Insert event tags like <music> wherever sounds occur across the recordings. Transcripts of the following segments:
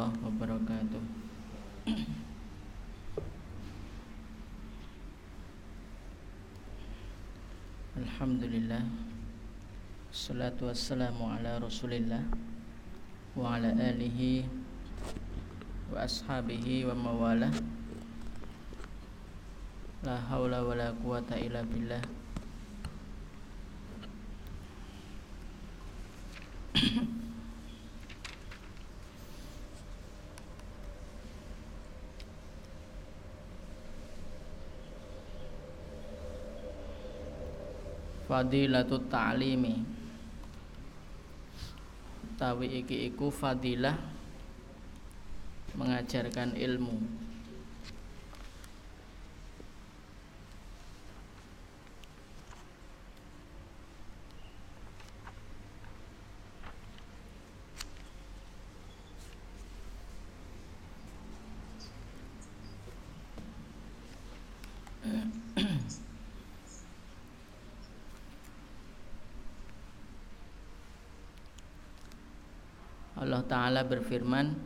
Warahmatullahi wabarakatuh. Alhamdulillah. Salatu wassalamu ala rasulillah Wa ala alihi Wa ashabihi wa mawalah. La hawla wa la quwata illa billah Fadilatut ta'limi. Tawi iki iku fadilah Mengajarkan ilmu Allah Ta'ala berfirman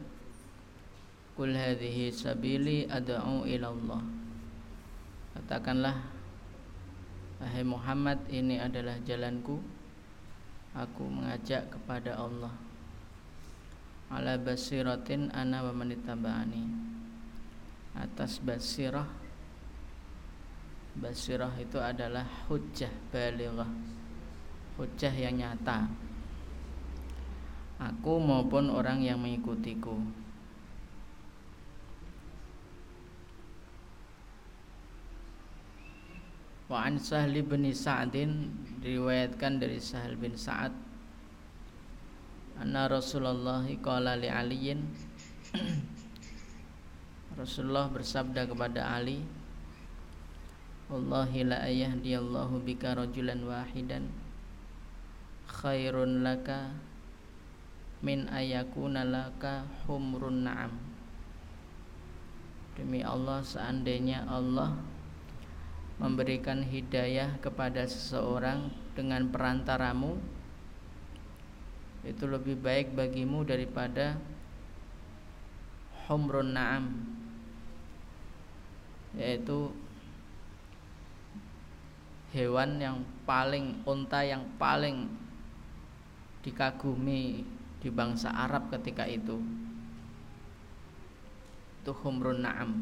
Kul hadhihi sabili ad'u ila Katakanlah Wahai Muhammad ini adalah jalanku. Aku mengajak kepada Allah. Ala basiratin ana wa manitaba'ani Atas basirah Basirah itu adalah hujjah balighah Hujjah yang nyata aku maupun orang yang mengikutiku. Wa an Sahli bin Sa'din diriwayatkan dari Sahal bin Sa'ad anna Rasulullah qala li Aliyin <clears throat> Rasulullah bersabda kepada Ali Wallahi la ayahdiyallahu bika rajulan wahidan khairun laka min ayakuna laka humrun na'am. Demi Allah seandainya Allah memberikan hidayah kepada seseorang dengan perantaramu itu lebih baik bagimu daripada humrun na'am yaitu hewan yang paling unta yang paling dikagumi di bangsa Arab ketika itu. Itu humrun na'am.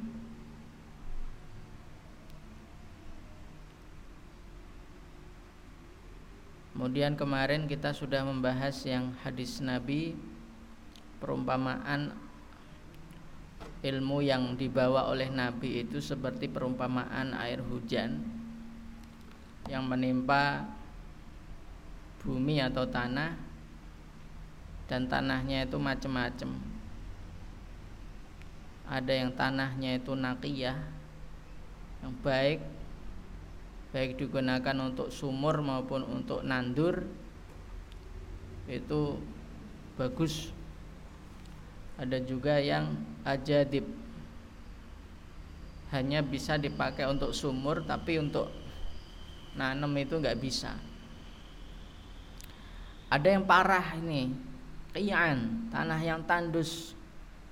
Kemudian kemarin kita sudah membahas yang hadis Nabi perumpamaan ilmu yang dibawa oleh Nabi itu seperti perumpamaan air hujan yang menimpa bumi atau tanah dan tanahnya itu macam-macam ada yang tanahnya itu nakiyah yang baik baik digunakan untuk sumur maupun untuk nandur itu bagus. Ada juga yang ajadib. Hanya bisa dipakai untuk sumur tapi untuk nanam itu nggak bisa. Ada yang parah ini qiyan, tanah yang tandus,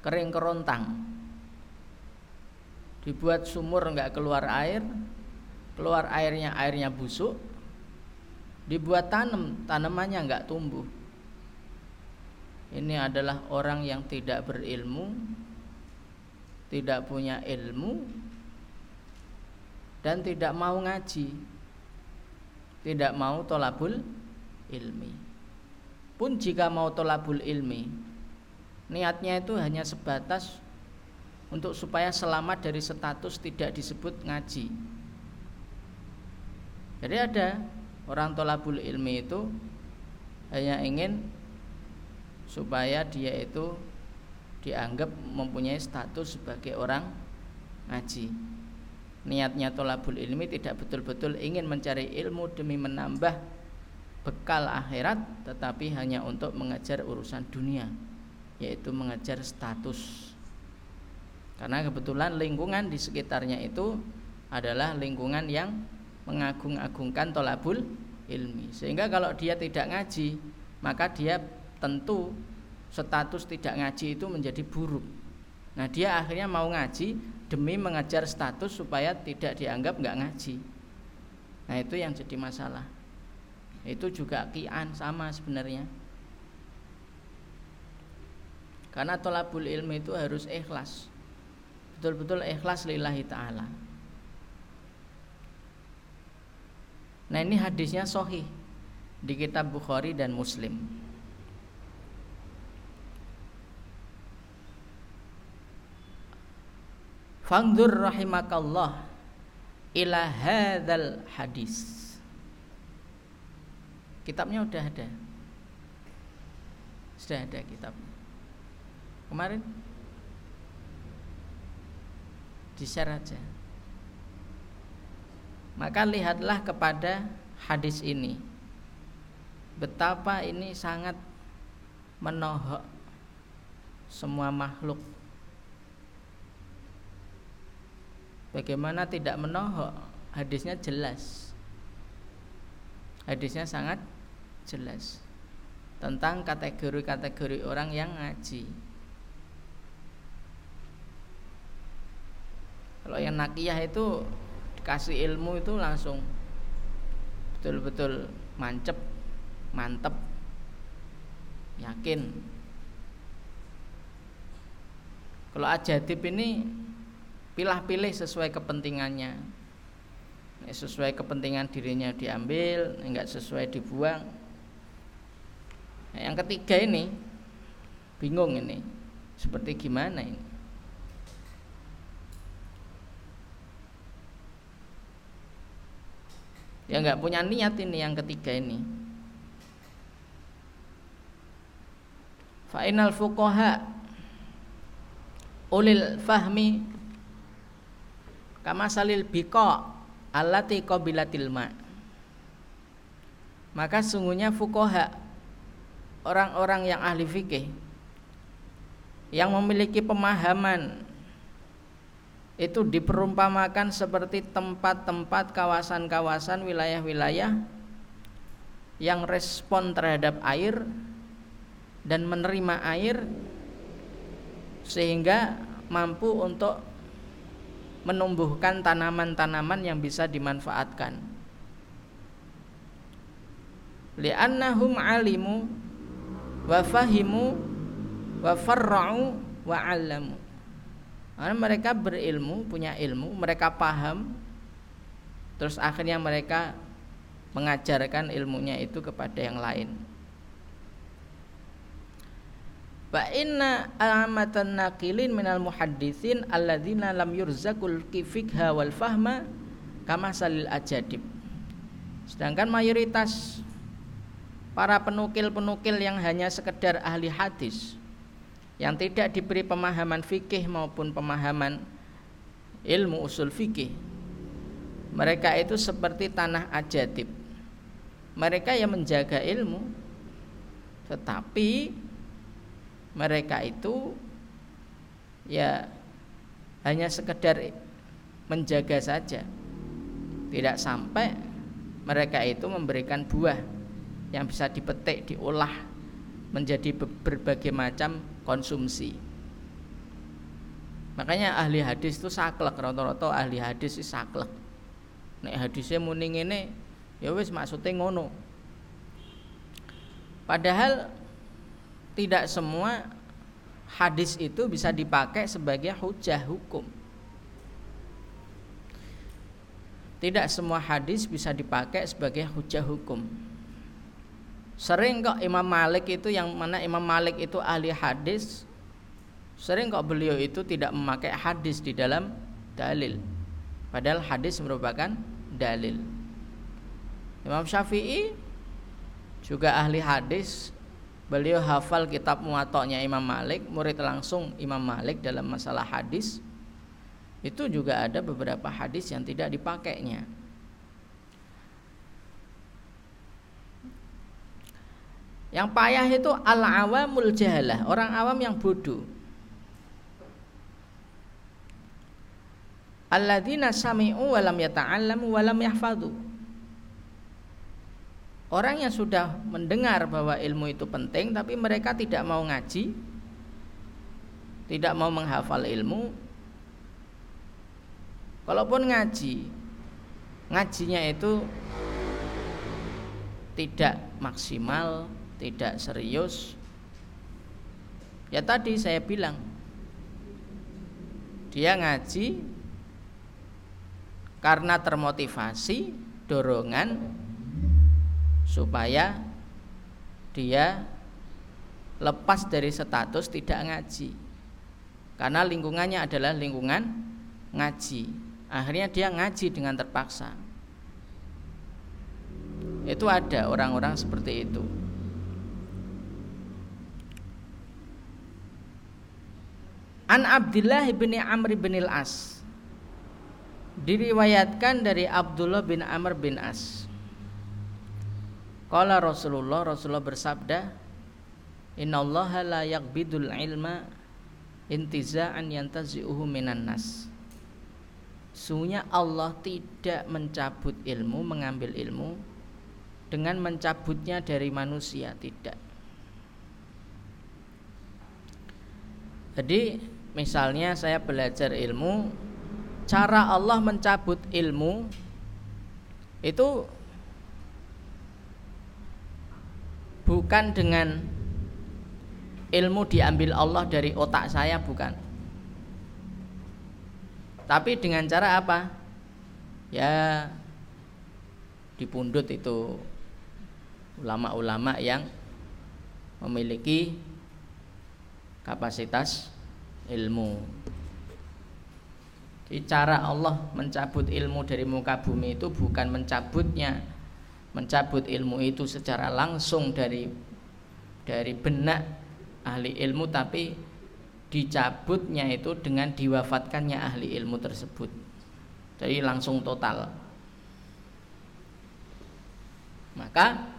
kering kerontang. Dibuat sumur enggak keluar air, keluar airnya airnya busuk. Dibuat tanam, tanamannya enggak tumbuh. Ini adalah orang yang tidak berilmu, tidak punya ilmu dan tidak mau ngaji. Tidak mau tolabul ilmi pun jika mau tolabul ilmi niatnya itu hanya sebatas untuk supaya selamat dari status tidak disebut ngaji. Jadi ada orang tolabul ilmi itu hanya ingin supaya dia itu dianggap mempunyai status sebagai orang ngaji. Niatnya tolabul ilmi tidak betul-betul ingin mencari ilmu demi menambah bekal akhirat tetapi hanya untuk mengejar urusan dunia yaitu mengejar status karena kebetulan lingkungan di sekitarnya itu adalah lingkungan yang mengagung-agungkan tolabul ilmi sehingga kalau dia tidak ngaji maka dia tentu status tidak ngaji itu menjadi buruk. Nah dia akhirnya mau ngaji demi mengejar status supaya tidak dianggap nggak ngaji. Nah itu yang jadi masalah. Itu juga kian sama sebenarnya. Karena tolabul ilmu itu harus ikhlas. Betul-betul ikhlas lillahi ta'ala. Nah ini hadisnya sohih di kitab Bukhari dan Muslim. Fangdur rahimakallah ila hadzal hadis. Kitabnya udah ada. Sudah ada kitabnya. Kemarin di-share aja. Maka lihatlah kepada hadis ini. Betapa ini sangat menohok semua makhluk Bagaimana tidak menohok? Hadisnya jelas. Hadisnya sangat jelas tentang kategori-kategori orang yang ngaji. Kalau yang nakiyah itu dikasih ilmu itu langsung betul-betul mancep, mantep, yakin. Kalau ajadib ini pilah-pilih sesuai kepentingannya sesuai kepentingan dirinya diambil enggak sesuai dibuang. Nah, yang ketiga ini bingung ini. Seperti gimana ini? Ya nggak punya niat ini yang ketiga ini. Fa'inal fukoha ulil fahmi kama salil biko alati qabilatil ma. Maka sungguhnya fukoha orang-orang yang ahli fikih yang memiliki pemahaman itu diperumpamakan seperti tempat-tempat kawasan-kawasan wilayah-wilayah yang respon terhadap air dan menerima air sehingga mampu untuk menumbuhkan tanaman-tanaman yang bisa dimanfaatkan. Li'annahum alimu wa fahimu wa farra'u wa 'allamu. Mereka berilmu, punya ilmu, mereka paham terus akhirnya mereka mengajarkan ilmunya itu kepada yang lain. Wa inna amatan naqilin minal muhaddisin alladzina lam yurzakul kifikha wal fahma kama salil ajadib. Sedangkan mayoritas para penukil-penukil yang hanya sekedar ahli hadis yang tidak diberi pemahaman fikih maupun pemahaman ilmu usul fikih mereka itu seperti tanah ajadib mereka yang menjaga ilmu tetapi mereka itu ya hanya sekedar menjaga saja. Tidak sampai mereka itu memberikan buah yang bisa dipetik diolah menjadi berbagai macam konsumsi. Makanya ahli hadis itu saklek rata-rata ahli hadis itu saklek. Nek hadisnya muning ini ya wis maksudnya ngono. Padahal tidak semua hadis itu bisa dipakai sebagai hujah hukum. Tidak semua hadis bisa dipakai sebagai hujah hukum. Sering kok Imam Malik itu yang mana Imam Malik itu ahli hadis, sering kok beliau itu tidak memakai hadis di dalam dalil. Padahal hadis merupakan dalil. Imam Syafi'i juga ahli hadis Beliau hafal kitab muatoknya Imam Malik, murid langsung Imam Malik dalam masalah hadis. Itu juga ada beberapa hadis yang tidak dipakainya. Yang payah itu al-awamul jahalah, orang awam yang bodoh. Alladzina sami'u walam yata'allamu walam yahfadhu orang yang sudah mendengar bahwa ilmu itu penting tapi mereka tidak mau ngaji tidak mau menghafal ilmu kalaupun ngaji ngajinya itu tidak maksimal tidak serius. Ya tadi saya bilang dia ngaji karena termotivasi dorongan supaya dia lepas dari status tidak ngaji. Karena lingkungannya adalah lingkungan ngaji. Akhirnya dia ngaji dengan terpaksa. Itu ada orang-orang seperti itu. An Abdullah bin Amr bin As diriwayatkan dari Abdullah bin Amr bin As. Kala Rasulullah Rasulullah bersabda, Inna Allah la yakbidul ilma intiza'an yantazi'uhu minan nas. Sungguhnya Allah tidak mencabut ilmu, mengambil ilmu dengan mencabutnya dari manusia, tidak. Jadi misalnya saya belajar ilmu cara Allah mencabut ilmu itu bukan dengan ilmu diambil Allah dari otak saya bukan. Tapi dengan cara apa? Ya dipundut itu ulama-ulama yang memiliki kapasitas ilmu. Jadi cara Allah mencabut ilmu dari muka bumi itu bukan mencabutnya, mencabut ilmu itu secara langsung dari dari benak ahli ilmu, tapi dicabutnya itu dengan diwafatkannya ahli ilmu tersebut. Jadi langsung total. Maka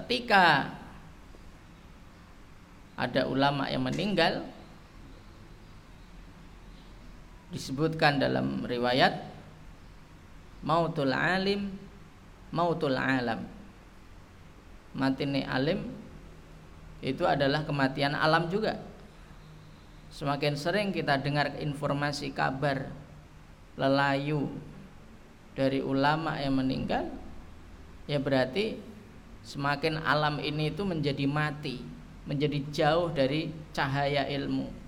ketika ada ulama yang meninggal disebutkan dalam riwayat mautul alim mautul alam. Mati alim itu adalah kematian alam juga. Semakin sering kita dengar informasi kabar lelayu dari ulama yang meninggal ya berarti semakin alam ini itu menjadi mati menjadi jauh dari cahaya ilmu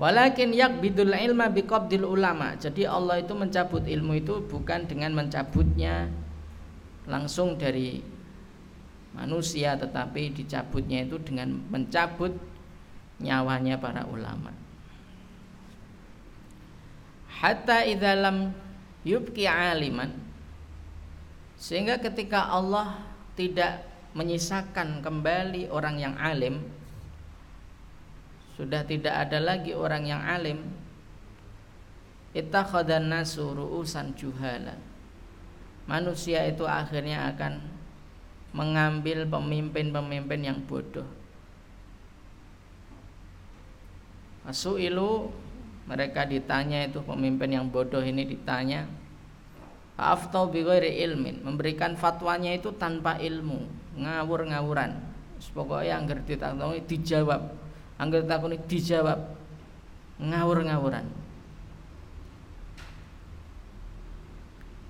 Walakin yakbidul ilma biqabdil ulama. Jadi Allah itu mencabut ilmu itu bukan dengan mencabutnya langsung dari manusia tetapi dicabutnya itu dengan mencabut nyawanya para ulama. Hatta idzalam yubki aliman sehingga ketika Allah tidak menyisakan kembali orang yang alim sudah tidak ada lagi orang yang alim. Ittakhadhan nasu ru'usan juhala. Manusia itu akhirnya akan mengambil pemimpin-pemimpin yang bodoh. Masu'ilu mereka ditanya itu pemimpin yang bodoh ini ditanya Aftau bighairi ilmin? Memberikan fatwanya itu tanpa ilmu ngawur-ngawuran. Pokoknya yang ngerti dijawab Angger takuni dijawab ngawur-ngawuran.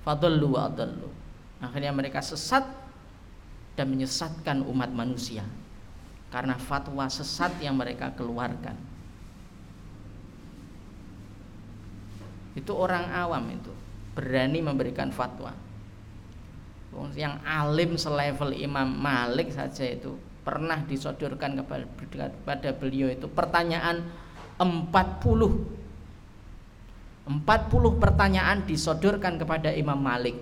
Fadallu wa adallu. Akhirnya mereka sesat dan menyesatkan umat manusia karena fatwa sesat yang mereka keluarkan. Itu orang awam itu berani memberikan fatwa. Yang alim selevel Imam Malik saja itu pernah disodorkan kepada beliau itu pertanyaan 40 40 pertanyaan disodorkan kepada Imam Malik.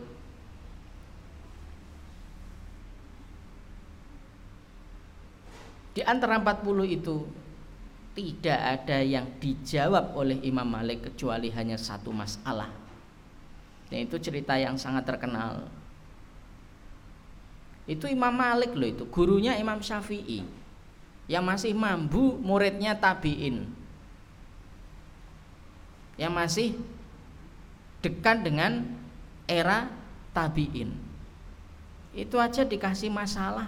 Di antara 40 itu tidak ada yang dijawab oleh Imam Malik kecuali hanya satu masalah. Dan itu cerita yang sangat terkenal itu Imam Malik loh itu, gurunya Imam Syafi'i. Yang masih mampu muridnya tabi'in. Yang masih dekat dengan era tabiin itu aja dikasih masalah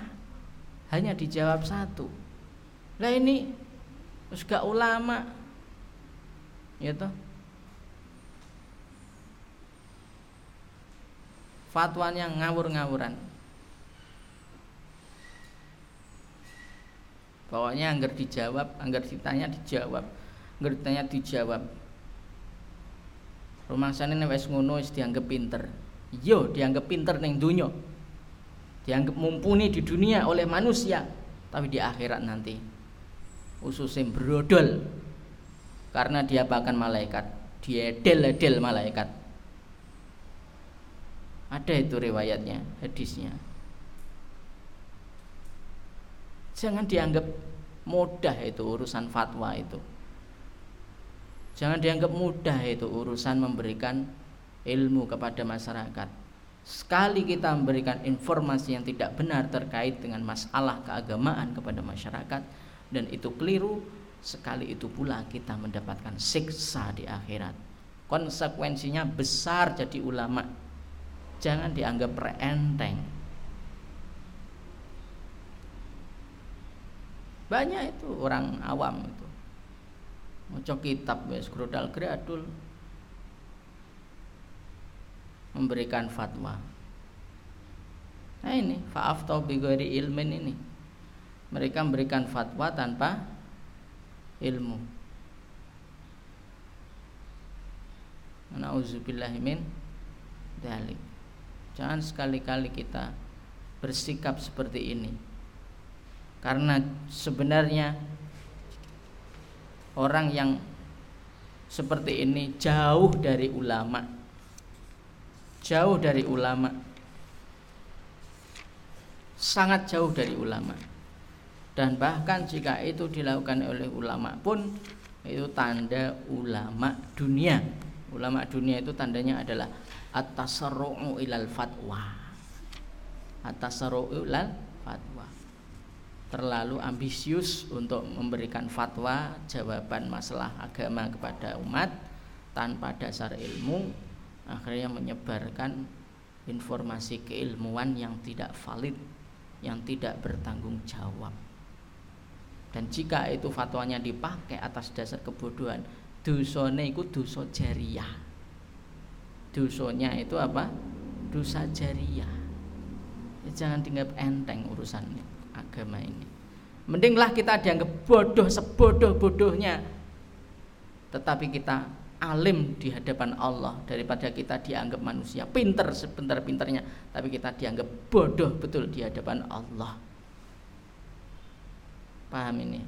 hanya dijawab satu lah ini terus ulama ya toh fatwanya ngawur-ngawuran pokoknya anggar dijawab anggar ditanya dijawab anggar ditanya dijawab. Rumah sana ini wes ngono wis dianggap pinter. Yo dianggap pinter neng dunia dianggap mumpuni di dunia oleh manusia tapi di akhirat nanti. Ususnya brodol. Karena dia bahkan malaikat? Dia del-del malaikat. Ada itu riwayatnya, hadisnya. Jangan dianggap mudah itu urusan fatwa itu. Jangan dianggap mudah itu urusan memberikan ilmu kepada masyarakat. Sekali kita memberikan informasi yang tidak benar terkait dengan masalah keagamaan kepada masyarakat dan itu keliru, sekali itu pula kita mendapatkan siksa di akhirat. Konsekuensinya besar jadi ulama jangan dianggap enteng banyak itu orang awam itu. Mau kitab wes grodal gradul memberikan fatwa. Nah ini faaf tau bigori ilmin ini. Mereka memberikan fatwa tanpa ilmu. Nauzubillahimin dalik Jangan sekali-kali kita bersikap seperti ini. Karena sebenarnya orang yang seperti ini jauh dari ulama. Jauh dari ulama. Sangat jauh dari ulama. Dan bahkan jika itu dilakukan oleh ulama pun itu tanda ulama dunia. Ulama dunia itu tandanya adalah at-tasarru'u ilal fatwa at-tasarru'u ilal terlalu ambisius untuk memberikan fatwa jawaban masalah agama kepada umat tanpa dasar ilmu akhirnya menyebarkan informasi keilmuan yang tidak valid yang tidak bertanggung jawab. Dan jika itu fatwanya dipakai atas dasar kebodohan dosane itu dosa jariah. Dosanya itu apa? Dosa jariah. Ya, jangan tinggal enteng urusan agama ini. Mendinglah kita dianggap bodoh sebodoh-bodohnya. Tetapi kita alim di hadapan Allah daripada kita dianggap manusia. Pinter sebentar-pinternya. Tapi kita dianggap bodoh betul di hadapan Allah. Paham ini?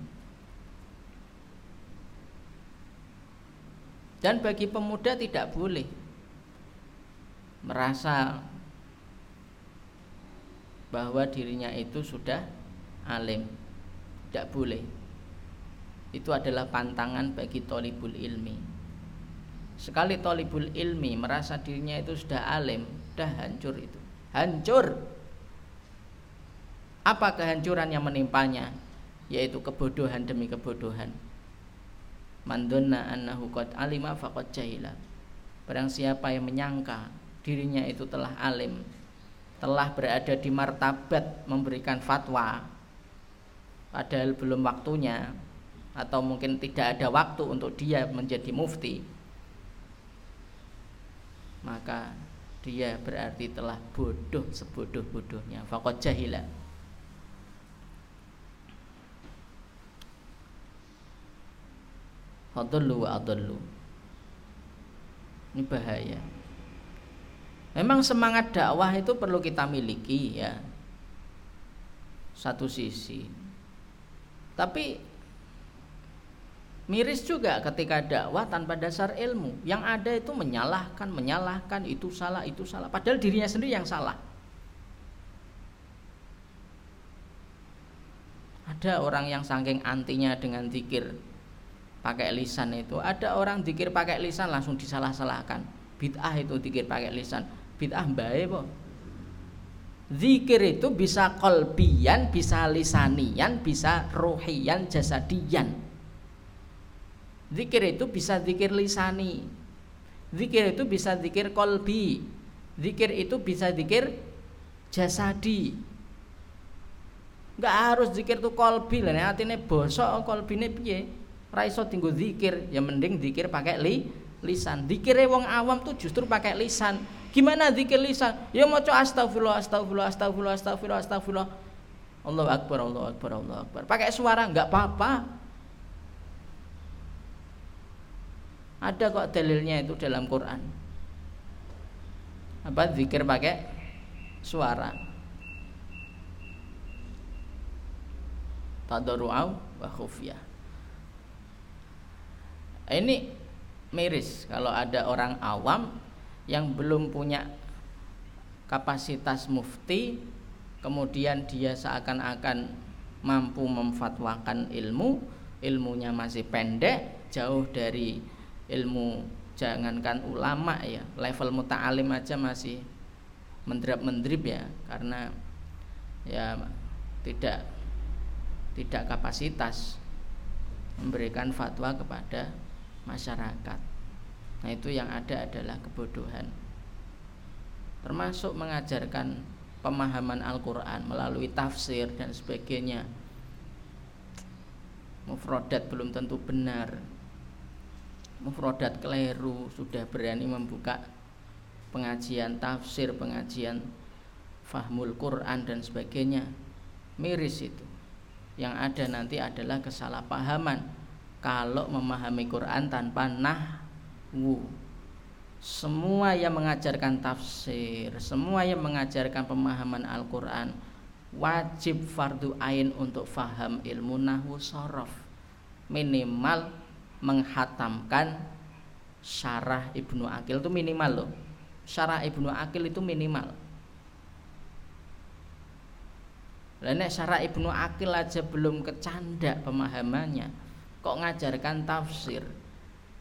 Dan bagi pemuda tidak boleh merasa bahwa dirinya itu sudah alim. Tidak boleh. Itu adalah pantangan bagi tolibul ilmi. Sekali tolibul ilmi merasa dirinya itu sudah alim sudah hancur itu. Hancur! Apa kehancuran yang menimpanya? Yaitu kebodohan demi kebodohan. Mandonna annahu qad alima faqad jahila. Barang siapa yang menyangka dirinya itu telah alim telah berada di martabat memberikan fatwa padahal belum waktunya atau mungkin tidak ada waktu untuk dia menjadi mufti maka dia berarti telah bodoh sebodoh-bodohnya fakot jahila Fadullu wa adullu Ini bahaya Memang semangat dakwah itu perlu kita miliki ya. Satu sisi. Tapi miris juga ketika dakwah tanpa dasar ilmu. Yang ada itu menyalahkan, menyalahkan itu salah, itu salah. Padahal dirinya sendiri yang salah. Ada orang yang saking antinya dengan zikir pakai lisan itu. Ada orang zikir pakai lisan langsung disalah-salahkan. Bid'ah itu zikir pakai lisan bid'ah bae po Zikir itu bisa kolbian, bisa lisanian, bisa rohian, jasadian. Zikir itu bisa zikir lisani. Zikir itu bisa zikir kolbi. Zikir itu bisa zikir jasadi. Enggak harus zikir tuh kolbi lah, artinya bosok kolbine piye? Ra iso tinggu zikir, ya mending zikir pakai li lisan. Zikire wong awam tuh justru pakai lisan. Gimana zikir lisan? Ya maca astagfirullah, astagfirullah, astagfirullah, astagfirullah, astagfirullah. Allahu akbar, Allahu akbar, Allahu akbar. Pakai suara enggak apa-apa. Ada kok dalilnya itu dalam Quran. Apa zikir pakai suara. Tadarru'au wa khufyah. Ini miris kalau ada orang awam yang belum punya kapasitas mufti kemudian dia seakan-akan mampu memfatwakan ilmu ilmunya masih pendek jauh dari ilmu jangankan ulama ya level muta'alim aja masih mendrip-mendrip ya karena ya tidak tidak kapasitas memberikan fatwa kepada masyarakat Nah itu yang ada adalah kebodohan. Termasuk mengajarkan pemahaman Al-Quran melalui tafsir dan sebagainya. Mufrodat belum tentu benar. Mufrodat keliru Sudah berani membuka pengajian tafsir Pengajian fahmul Quran dan sebagainya. Miris itu. Yang ada nanti adalah kesalahpahaman. Kalau memahami Quran tanpa nah semua yang mengajarkan tafsir semua yang mengajarkan pemahaman Al-Quran wajib fardu ain untuk faham ilmu nahwu sorof. Minimal menghatamkan syarah Ibnu Akil itu minimal loh. Syarah Ibnu Akil itu minimal. Lainnya syarah Ibnu Akil aja belum kecanda pemahamannya kok ngajarkan tafsir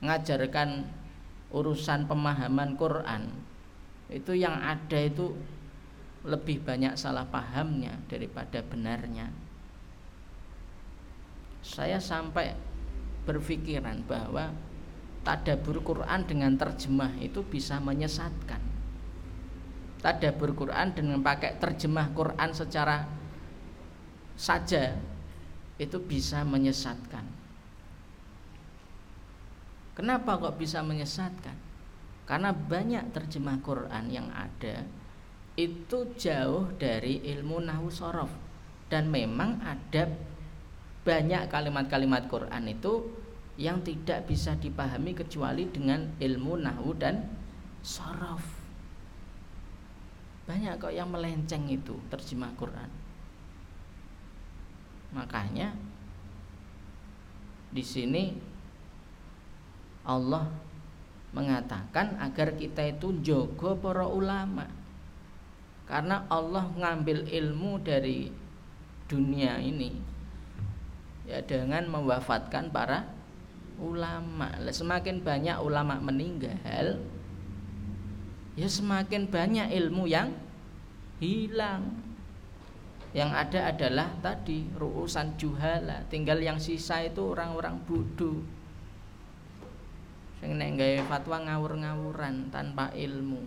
ngajarkan urusan pemahaman Quran. Itu yang ada itu lebih banyak salah pahamnya daripada benarnya. Saya sampai berpikiran bahwa tadabur Quran dengan terjemah itu bisa menyesatkan. Tadabur Quran dengan pakai terjemah Quran secara saja itu bisa menyesatkan Kenapa kok bisa menyesatkan? Karena banyak terjemah Quran yang ada itu jauh dari ilmu nahu sorof dan memang ada banyak kalimat-kalimat Quran itu yang tidak bisa dipahami kecuali dengan ilmu nahu dan sorof. Banyak kok yang melenceng itu terjemah Quran. Makanya di sini Allah mengatakan agar kita itu jogo para ulama. Karena Allah ngambil ilmu dari dunia ini ya dengan mewafatkan para ulama. Semakin banyak ulama meninggal ya semakin banyak ilmu yang hilang. Yang ada adalah tadi ruusan juhala. Tinggal yang sisa itu orang-orang bodoh sing nek gawe fatwa ngawur-ngawuran tanpa ilmu.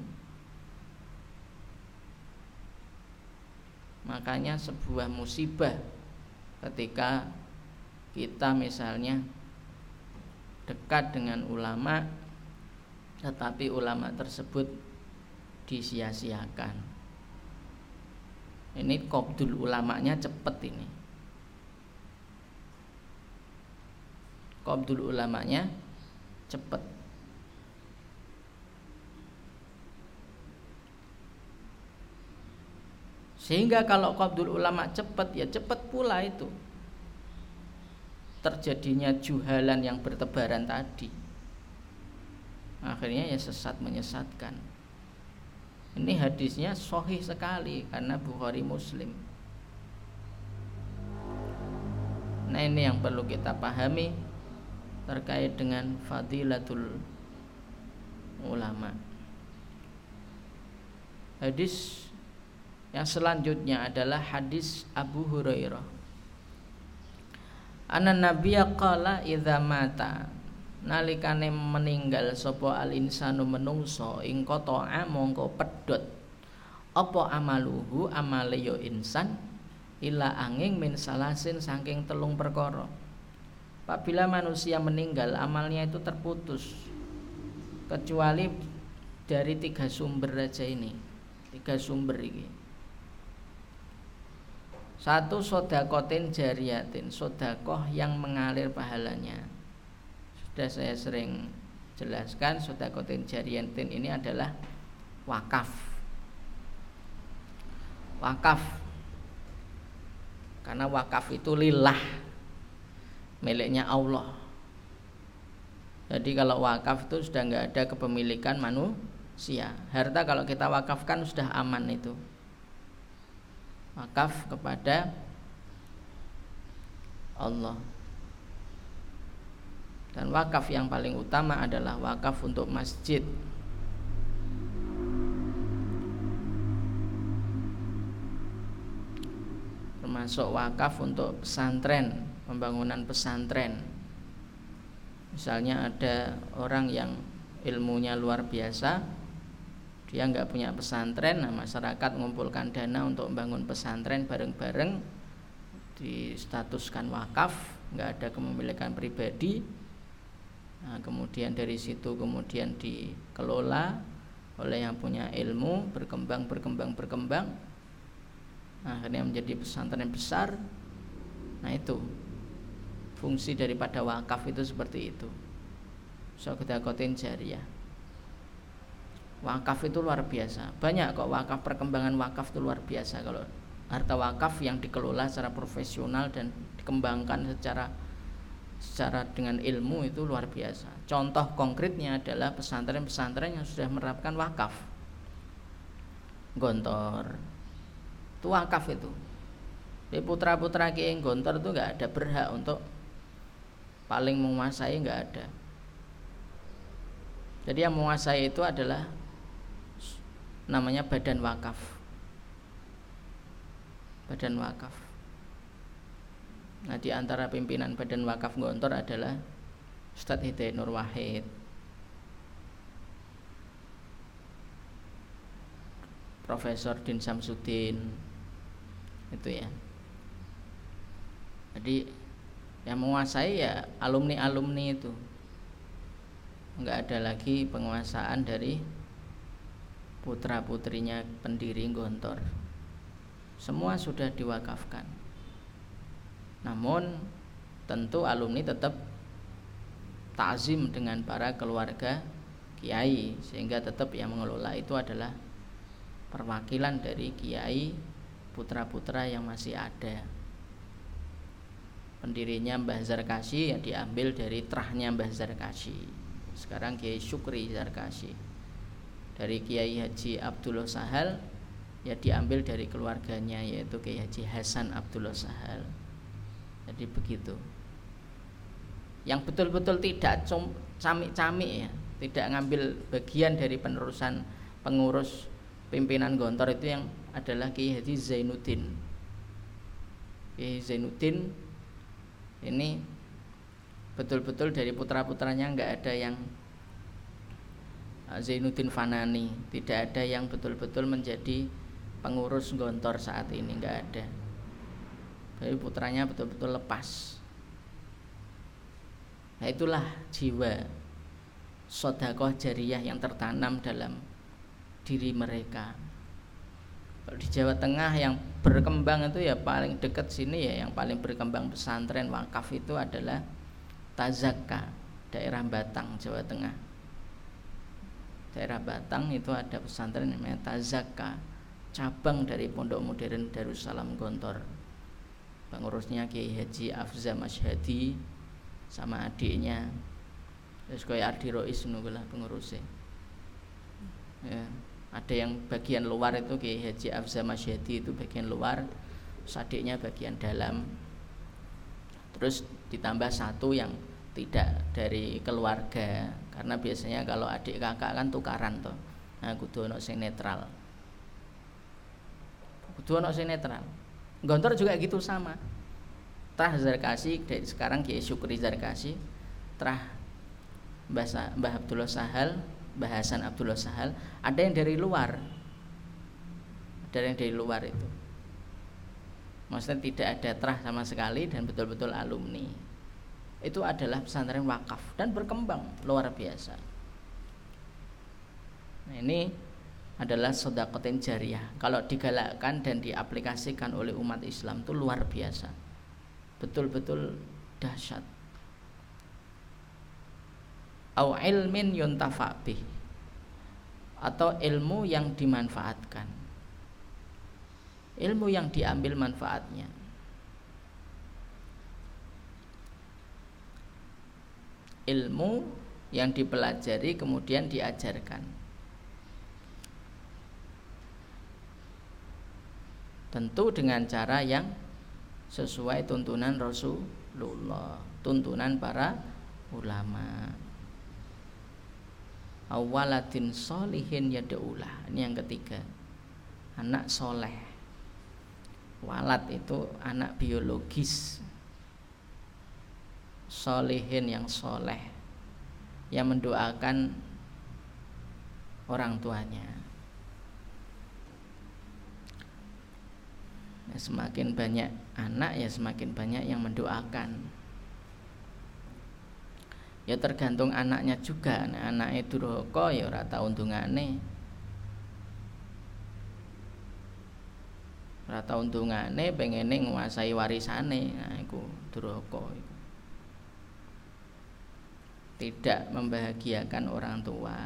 Makanya sebuah musibah ketika kita misalnya dekat dengan ulama tetapi ulama tersebut disia-siakan. Ini kopdul ulamanya cepet ini. Kopdul ulamanya cepat. Sehingga kalau qabdul ulama cepat ya cepat pula itu. Terjadinya juhalan yang bertebaran tadi. Akhirnya ya sesat menyesatkan. Ini hadisnya sohih sekali karena Bukhari Muslim. Nah ini yang perlu kita pahami terkait dengan fadilatul ulama. Hadis yang selanjutnya adalah hadis Abu Hurairah. Anna Nabiya qala idza mata nalikane meninggal sapa al insanu menungso ing kota mongko pedhot apa amaluhu amale yo insan ila angin min salasin saking telung perkara apabila manusia meninggal amalnya itu terputus. Kecuali dari tiga sumber aja ini. Tiga sumber ini. Satu sodakotin jariatin. Sodakoh yang mengalir pahalanya. Sudah saya sering jelaskan sodakotin jariatin ini adalah wakaf. Wakaf. Karena wakaf itu lillah miliknya Allah. Jadi kalau wakaf itu sudah nggak ada kepemilikan manusia. Harta kalau kita wakafkan sudah aman itu. Wakaf kepada Allah. Dan wakaf yang paling utama adalah wakaf untuk masjid. Termasuk wakaf untuk pesantren pembangunan pesantren. Misalnya ada orang yang ilmunya luar biasa dia nggak punya pesantren nah masyarakat mengumpulkan dana untuk membangun pesantren bareng-bareng distatuskan wakaf nggak ada kepemilikan pribadi. Nah, kemudian dari situ kemudian dikelola oleh yang punya ilmu berkembang berkembang berkembang. Nah, akhirnya menjadi pesantren besar. Nah itu fungsi daripada wakaf itu seperti itu. Sokodakotin jariah. Wakaf itu luar biasa. Banyak kok wakaf perkembangan wakaf itu luar biasa. Kalau harta wakaf yang dikelola secara profesional dan dikembangkan secara secara dengan ilmu itu luar biasa. Contoh konkretnya adalah pesantren-pesantren yang sudah menerapkan wakaf. Gontor. Itu wakaf itu. Putra-putra Kiai Gontor itu nggak ada berhak untuk paling menguasai nggak ada. Jadi yang menguasai itu adalah namanya badan wakaf. Badan wakaf. Nah di antara pimpinan badan wakaf Gontor adalah Ustadz Hidayat Nur Wahid. Profesor Din Samsudin. Itu ya. Jadi yang menguasai ya alumni alumni itu. Nggak ada lagi penguasaan dari putra putrinya pendiri Gontor. Semua sudah diwakafkan. Namun tentu alumni tetap takzim dengan para keluarga kiai sehingga tetap yang mengelola itu adalah perwakilan dari kiai putra-putra yang masih ada pendirinya Mbah Zarkasi yang diambil dari terahnya Mbah Zarkasi sekarang Kiai Syukri Zarkasi dari Kiai Haji Abdullah Sahal ya diambil dari keluarganya yaitu Kiai Haji Hasan Abdullah Sahal. Jadi begitu. Yang betul-betul tidak camik-camik ya tidak ngambil bagian dari penerusan pengurus pimpinan Gontor itu yang adalah Kiai Haji Zainuddin. Kiai Zainuddin ini betul-betul dari putra-putranya nggak ada yang uh, Zainuddin Fanani. Tidak ada yang betul-betul menjadi pengurus Gontor saat ini nggak ada. Tapi putranya betul-betul lepas. Nah itulah jiwa sodakoh jariah yang tertanam dalam diri mereka di Jawa Tengah yang berkembang itu ya paling dekat sini ya yang paling berkembang pesantren wakaf itu adalah Tazaka daerah Batang Jawa Tengah. Daerah Batang itu ada pesantren namanya Tazaka cabang dari Pondok Modern Darussalam Gontor. Pengurusnya Kiai Haji Afza Masyhadi sama adiknya. Terus kaya Ardi Rois nunggulah pengurusnya. Ya ada yang bagian luar itu Kiai Haji Afza Masyadi itu bagian luar sadiknya bagian dalam. Terus ditambah satu yang tidak dari keluarga karena biasanya kalau adik kakak kan tukaran tuh nah kudu ono sing netral. Kudu ono sing netral. Gontor juga gitu sama. Trah Zarkasi dari sekarang Kiai Syukri Zarkasi Trah Mbah Abdullah Sahal bahasan Abdullah Sahal ada yang dari luar. Ada yang dari luar itu. Maksudnya tidak ada terah sama sekali dan betul-betul alumni. Itu adalah pesantren wakaf dan berkembang luar biasa. Nah ini adalah sodakotin jariah. Kalau digalakkan dan diaplikasikan oleh umat Islam itu luar biasa. Betul-betul dahsyat au ilmin yuntafa bih. Atau ilmu yang dimanfaatkan. Ilmu yang diambil manfaatnya. Ilmu yang dipelajari kemudian diajarkan. Tentu dengan cara yang sesuai tuntunan Rasulullah tuntunan para ulama awaladin solihin yadaulah ini yang ketiga. Anak soleh. Walad itu anak biologis. Solihin yang soleh. Yang mendoakan orang tuanya. Ya, semakin banyak anak ya semakin banyak yang mendoakan ya tergantung anaknya juga. Nah, anaknya durhaka ya ora tau undungane ora tau undungane pengene nguasai warisane. Nah durhaka iku. Tidak membahagiakan orang tua.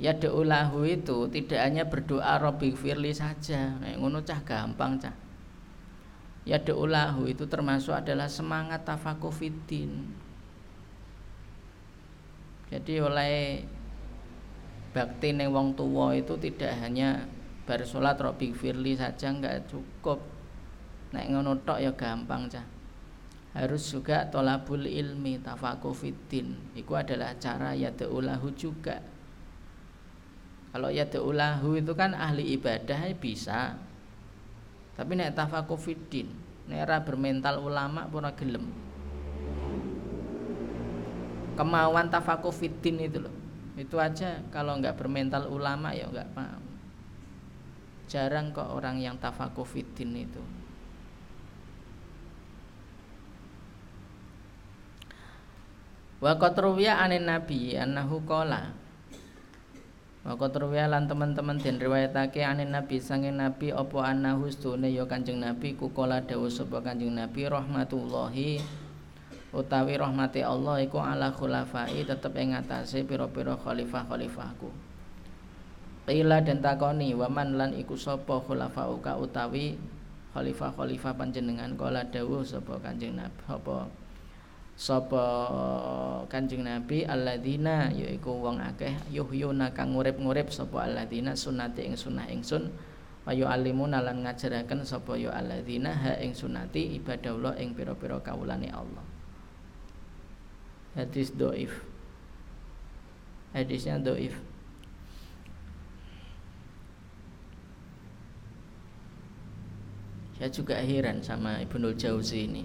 Ya deulahu itu tidak hanya berdoa Robbi Firli saja. Nah, ngono cah gampang cah. Ya deulahu itu termasuk adalah semangat tafakufidin jadi oleh bakti neng wong tua itu tidak hanya bar salat robi firli saja nggak cukup. Nek ngono tok ya gampang cah. Harus juga tolabul ilmi tafakufiddin itu adalah cara yadaulahu juga. Kalau yadaulahu itu kan ahli ibadah bisa. Tapi nek tafakufiddin nek bermental ulama pura gelem kemauan tafakufidin itu loh. Itu aja kalau nggak bermental ulama ya nggak paham. Jarang kok orang yang tafakufidin itu. Wa qatruwiya anin nabi annahu qala. Wa qatruwiya lan teman-teman den riwayatake anin nabi sanging nabi apa annahu stune ya Kanjeng Nabi kukola dawuh sapa Kanjeng Nabi rahmatullahi utawi rahmati Allah iku ala khulafai tetep ing atase pira-pira khalifah-khalifahku. Qila dan takoni waman lan iku sapa khulafauka utawi khalifah-khalifah panjenengan? Kala dawuh sapa Kanjeng Nabi apa sapa Kanjeng Nabi alladzina yaiku wong akeh yuhyuna kang ngurip-ngurip sapa alladzina sunnati ing sunah ingsun wa yu'allimuna lan ngajaraken sapa ya alladzina ha ing sunati ibadah Allah ing pira-pira kawulane Allah hadis doif. Hadisnya doif. Saya juga heran sama Ibnul Jauzi ini.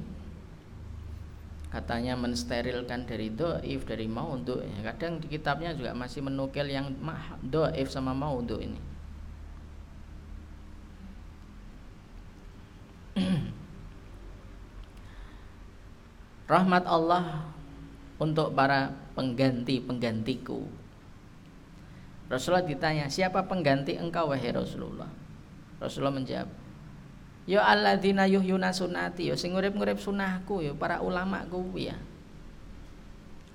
Katanya mensterilkan dari doif dari mau untuk kadang di kitabnya juga masih menukil yang doif sama mau untuk ini. <clears throat> Rahmat Allah untuk para pengganti-penggantiku. Rasulullah ditanya, siapa pengganti engkau wahai Rasulullah? Rasulullah menjawab, Ya alladzina yuhyuna sunati, ya sing ngurip-ngurip sunahku ya para ulama kuwi ya.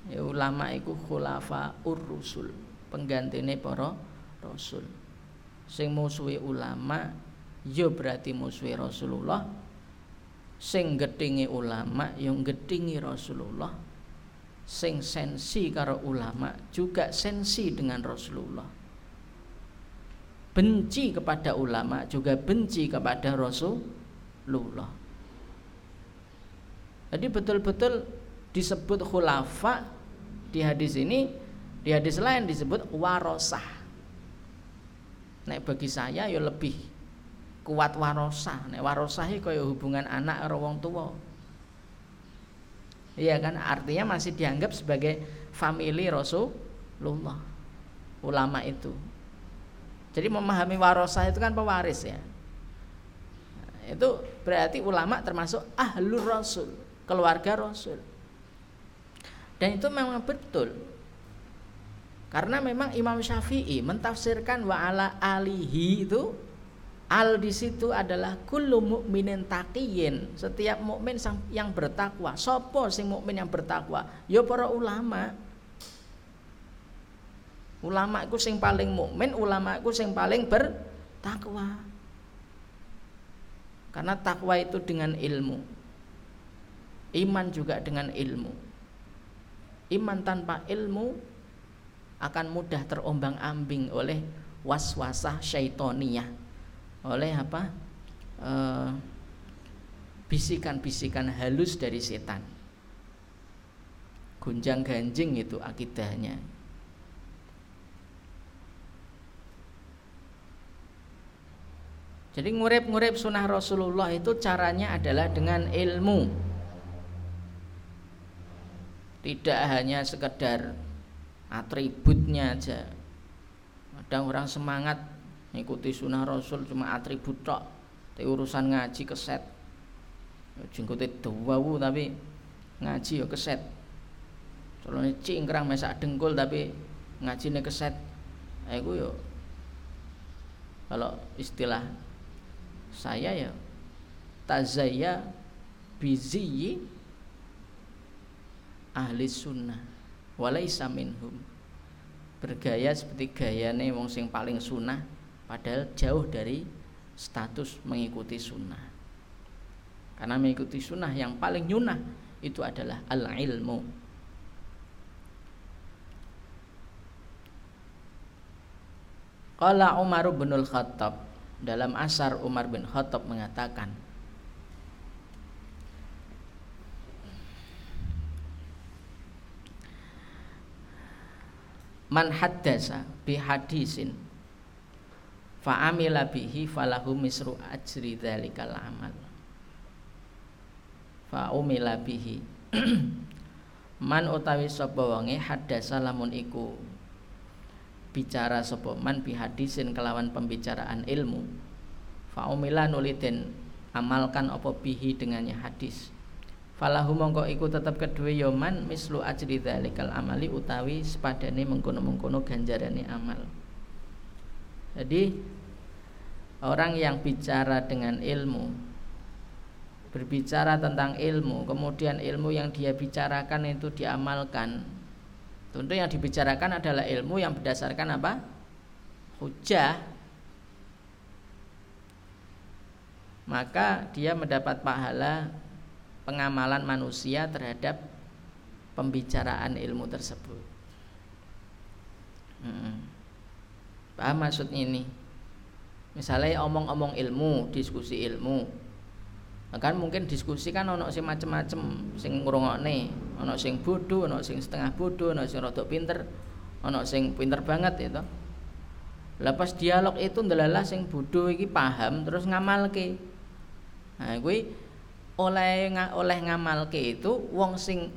Ya ulama iku khulafa ur-rusul, penggantine para rasul. Sing musuhi ulama ya berarti musuhi Rasulullah. Sing gedhingi ulama ya gedhingi Rasulullah sing sensi karo ulama juga sensi dengan Rasulullah. Benci kepada ulama juga benci kepada Rasulullah. Jadi betul-betul disebut khulafa di hadis ini di hadis lain disebut warosah. Nek bagi saya ya lebih kuat warosah. Nek warosah kaya hubungan anak karo wong tua Iya kan? Artinya masih dianggap sebagai family Rasulullah. Ulama itu. Jadi memahami warosah itu kan pewaris ya. Itu berarti ulama termasuk ahlul rasul, keluarga rasul. Dan itu memang betul. Karena memang Imam Syafi'i mentafsirkan wa ala alihi itu al di situ adalah kullu mukminin taqiyin, setiap mukmin yang bertakwa. Sopo sing mukmin yang bertakwa? Ya para ulama. Ulama itu sing paling mukmin, ulama itu sing paling bertakwa. Karena takwa itu dengan ilmu. Iman juga dengan ilmu. Iman tanpa ilmu akan mudah terombang-ambing oleh waswasah syaitoniyah. Oleh apa? bisikan bisikan-bisikan halus dari setan. Gunjang ganjing itu akidahnya. Jadi ngurip-ngurip sunnah Rasulullah itu caranya adalah dengan ilmu. Tidak hanya sekedar atributnya aja. Ada orang semangat mengikuti sunnah Rasul cuma atribut tok. Tapi urusan ngaji keset. Jengkote dawu tapi ngaji ya keset. Colone cingkrang mesak dengkul tapi ngajine keset. Aku yo kalau istilah saya ya tazaya biziyi ahli sunnah walaisa minhum bergaya seperti gayane wong sing paling sunnah padahal jauh dari status mengikuti sunnah. Karena mengikuti sunnah yang paling nyunah itu adalah al ilmu Qala Umar bin Al-Khattab dalam asar Umar bin Khattab mengatakan Man haddasa bi hadisin fa amila bihi falahu misru ajri dzalikal amal. Fa umila bihi. <clears throat> Man utawi sapa wonge haddasa lamun iku bicara sapa man bihadisin kelawan pembicaraan ilmu faumila nuliden amalkan apa bihi dengannya hadis. Falahu mongko iku tetep kedue yoman ya mislu ajri dzalikal amali utawi sepadane mengkono-mengkono ganjarane amal jadi orang yang bicara dengan ilmu berbicara tentang ilmu kemudian ilmu yang dia bicarakan itu diamalkan Tentu yang dibicarakan adalah ilmu yang berdasarkan apa? Hujah. Maka dia mendapat pahala pengamalan manusia terhadap pembicaraan ilmu tersebut. Paham maksud ini? Misalnya omong-omong ilmu, diskusi ilmu, kan mungkin diskusi kan ono sing macem-macem sing ngrungokne. Ono sing bodoh ono sing setengah bodoh ono sing rada pinter ono sing pinter banget itu lepas dialog itu ndelalah sing bodoh iki paham terus ngamalke. Nah kuwi oleh oleh ngamalke itu wong sing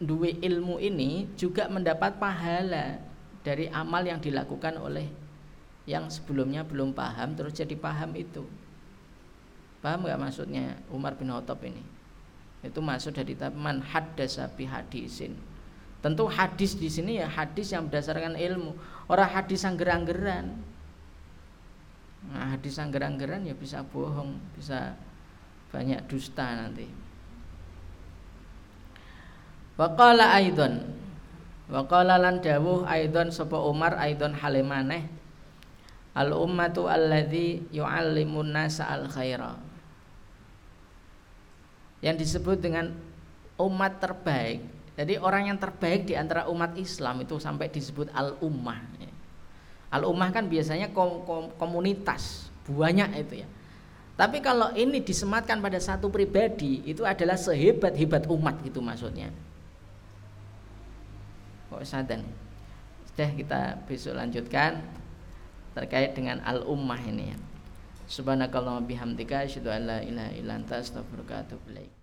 duwe ilmu ini juga mendapat pahala dari amal yang dilakukan oleh yang sebelumnya belum paham terus jadi paham itu Paham nggak maksudnya Umar bin Khattab ini? Itu maksud dari man haddasa bi hadisin. Tentu hadis di sini ya hadis yang berdasarkan ilmu, orang hadis yang gerang-geran. Nah, hadis yang gerang-geran ya bisa bohong, bisa banyak dusta nanti. Waqala aidon Waqala lan dawuh aidon sapa Umar aidon halemaneh Al ummatu alladzi yu'allimun nasa al khaira yang disebut dengan umat terbaik. Jadi orang yang terbaik di antara umat Islam itu sampai disebut al-ummah. Al-ummah kan biasanya kom kom komunitas, banyak itu ya. Tapi kalau ini disematkan pada satu pribadi, itu adalah sehebat-hebat umat gitu maksudnya. Kok sadan? Sudah kita besok lanjutkan terkait dengan al-ummah ini ya. Subhanakallah bihamdika asyhadu an la ilaha illa anta astaghfiruka wa atubu ilaik.